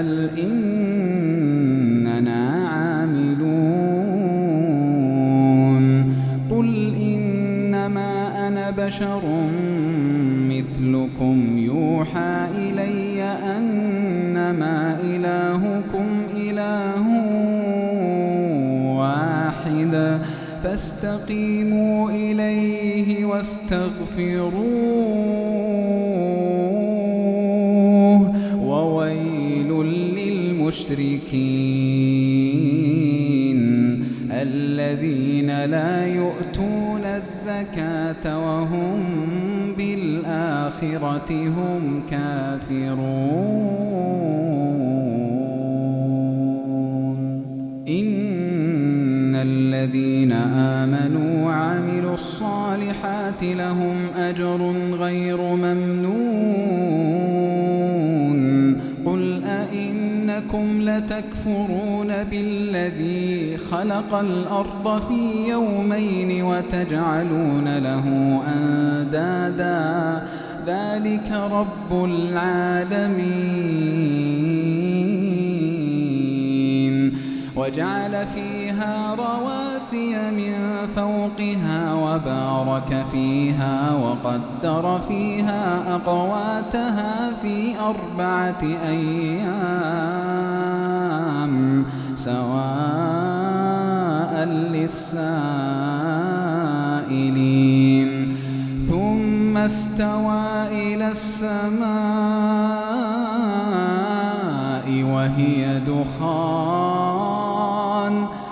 فاعمل إننا عاملون قل إنما أنا بشر مثلكم يوحى إلي أنما إلهكم إله واحد فاستقيموا إليه واستغفروه للمشركين الذين لا يؤتون الزكاة وهم بالآخرة هم كافرون. إن الذين آمنوا وعملوا الصالحات لهم أجر أئنكم لتكفرون بالذي خلق الأرض في يومين وتجعلون له أندادا. ذلك رب العالمين. وجعل فيها رواسي من فوقها وبارك فيها وقدر فيها أقواتها في أربعة أيام سواء للسائلين. ثم استوى إلى السماء وهي دخان.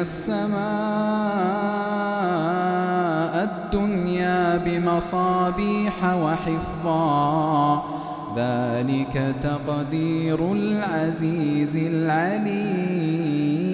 السماء الدنيا بمصابيح وحفظا ذلك تقدير العزيز العليم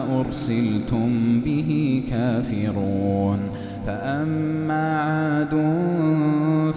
أرسلتم به كافرون فأما عاد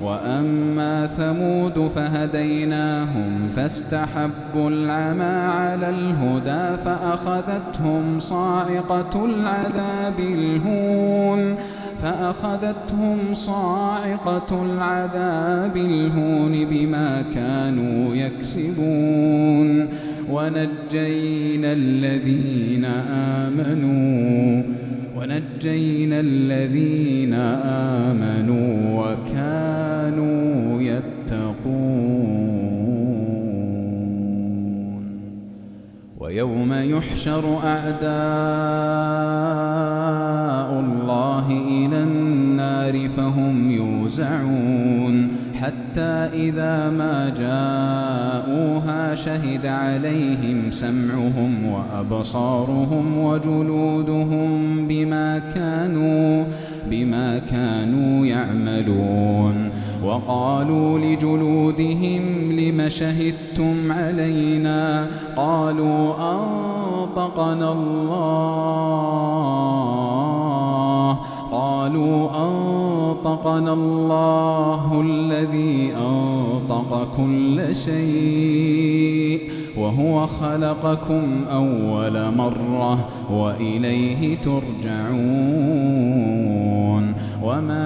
وأما ثمود فهديناهم فاستحبوا العمى على الهدى فأخذتهم صاعقة العذاب الهون فأخذتهم صاعقة العذاب الهون بما كانوا يكسبون ونجينا الذين آمنوا ونجينا الذين أعداء الله إلى النار فهم يوزعون. حتى إذا ما جاءوها شهد عليهم سمعهم وأبصارهم وجلودهم بما كانوا بما كانوا يعملون. وقالوا لجلودهم لم شهدتم علينا؟ قالوا أنطقنا الله. قالوا أنطقنا الله الذي أنطق كل شيء وهو خلقكم أول مرة وإليه ترجعون.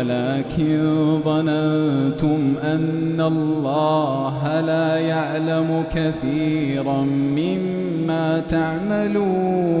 ولكن ظننتم أن الله لا يعلم كثيرا مما تعملون.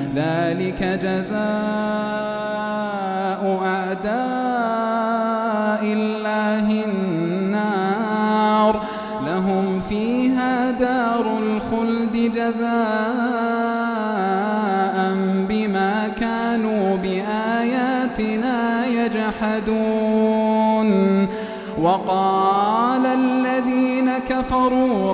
ذلك جزاء أعداء الله النار. لهم فيها دار الخلد جزاء بما كانوا بآياتنا يجحدون. وقال الذين كفروا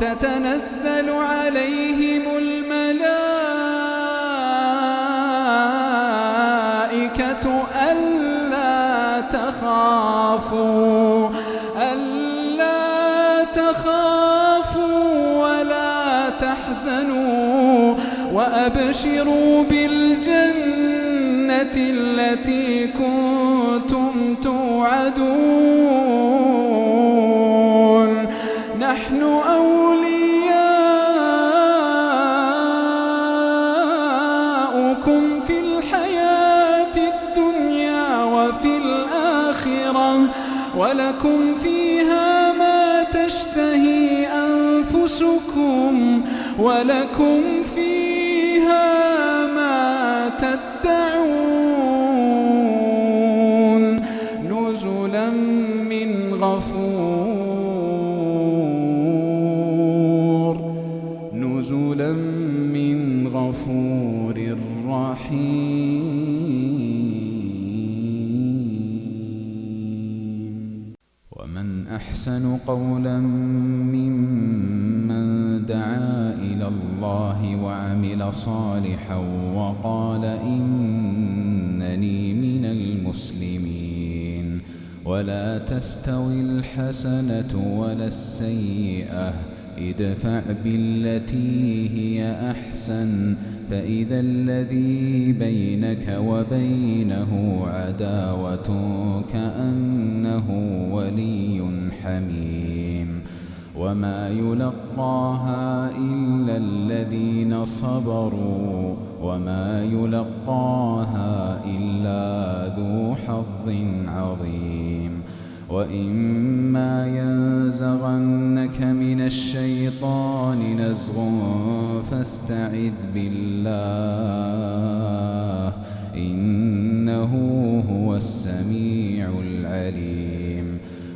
تتنزل عليهم الملائكة ألا تخافوا ألا تخافوا ولا تحزنوا وأبشروا بالجنة الجنة التي كنتم توعدون. أنفسكم ولكم فيها ما تدعون نزلا من غفور نزلا من غفور رحيم. ومن أحسن قولا وعمل صالحا وقال إنني من المسلمين. ولا تستوي الحسنة ولا السيئة. ادفع بالتي هي أحسن. فإذا الذي بينك وبينه عداوة كأنه ولي حميم. وما يلقاها إلا الذين صبروا وما يلقاها إلا ذو حظ عظيم وإما ينزغنك من الشيطان نزغ فاستعذ بالله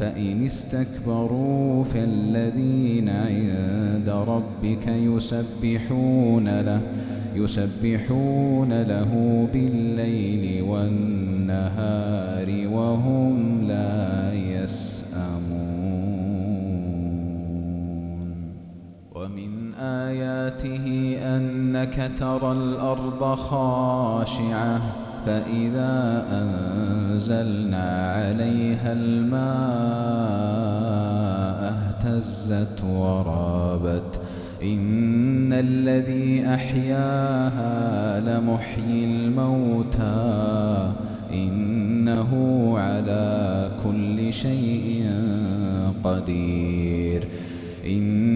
فإن استكبروا فالذين عند ربك يسبحون له يسبحون له بالليل والنهار وهم لا يسأمون. ومن آياته أنك ترى الأرض خاشعة فإذا أنزلنا عليها الماء اهتزت ورابت. إن الذي أحياها لمحيي الموتى. إنه على كل شيء قدير. إن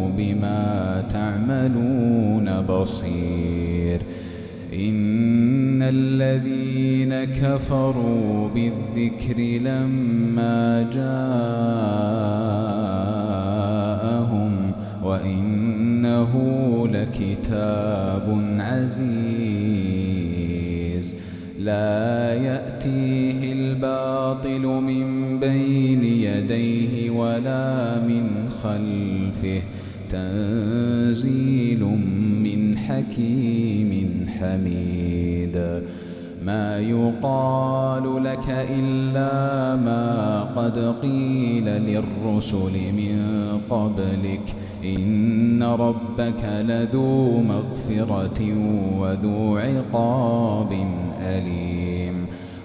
بما تعملون بصير إن الذين كفروا بالذكر لما جاءهم وإنه لكتاب عزيز لا يأتيه الباطل من بين يديه ولا من خلفه تنزيل من حكيم حميد. ما يقال لك إلا ما قد قيل للرسل من قبلك. إن ربك لذو مغفرة وذو عقاب أليم.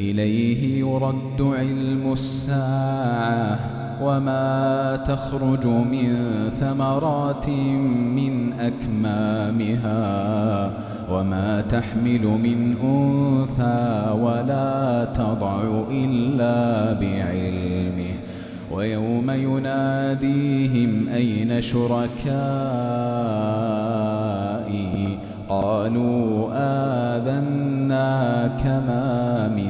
إليه يرد علم الساعة وما تخرج من ثمرات من أكمامها وما تحمل من أنثى ولا تضع إلا بعلمه ويوم يناديهم أين شركائي؟ قالوا آذنا كما من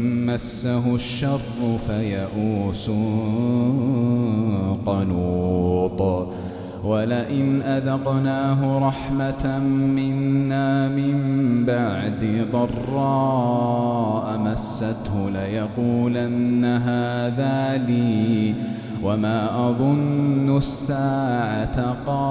مسه الشر فيئوس قنوط. ولئن أذقناه رحمة منا من بعد ضراء مسته ليقولن هذا لي وما أظن الساعة قائمة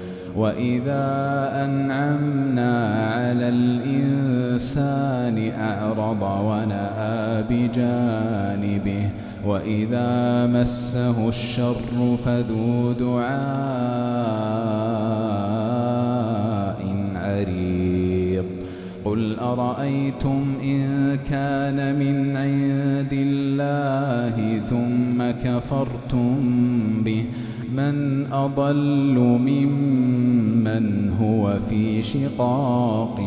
وإذا أنعمنا على الإنسان أعرض ونأى بجانبه وإذا مسه الشر فذو دعاء عريض قل أرأيتم إن كان من عند الله ثم كفرتم به من أضل ممن هو في شقاق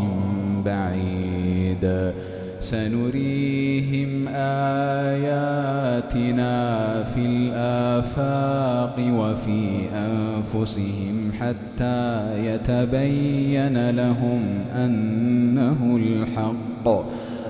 بعيد. سنريهم آياتنا في الآفاق وفي أنفسهم حتى يتبين لهم أنه الحق.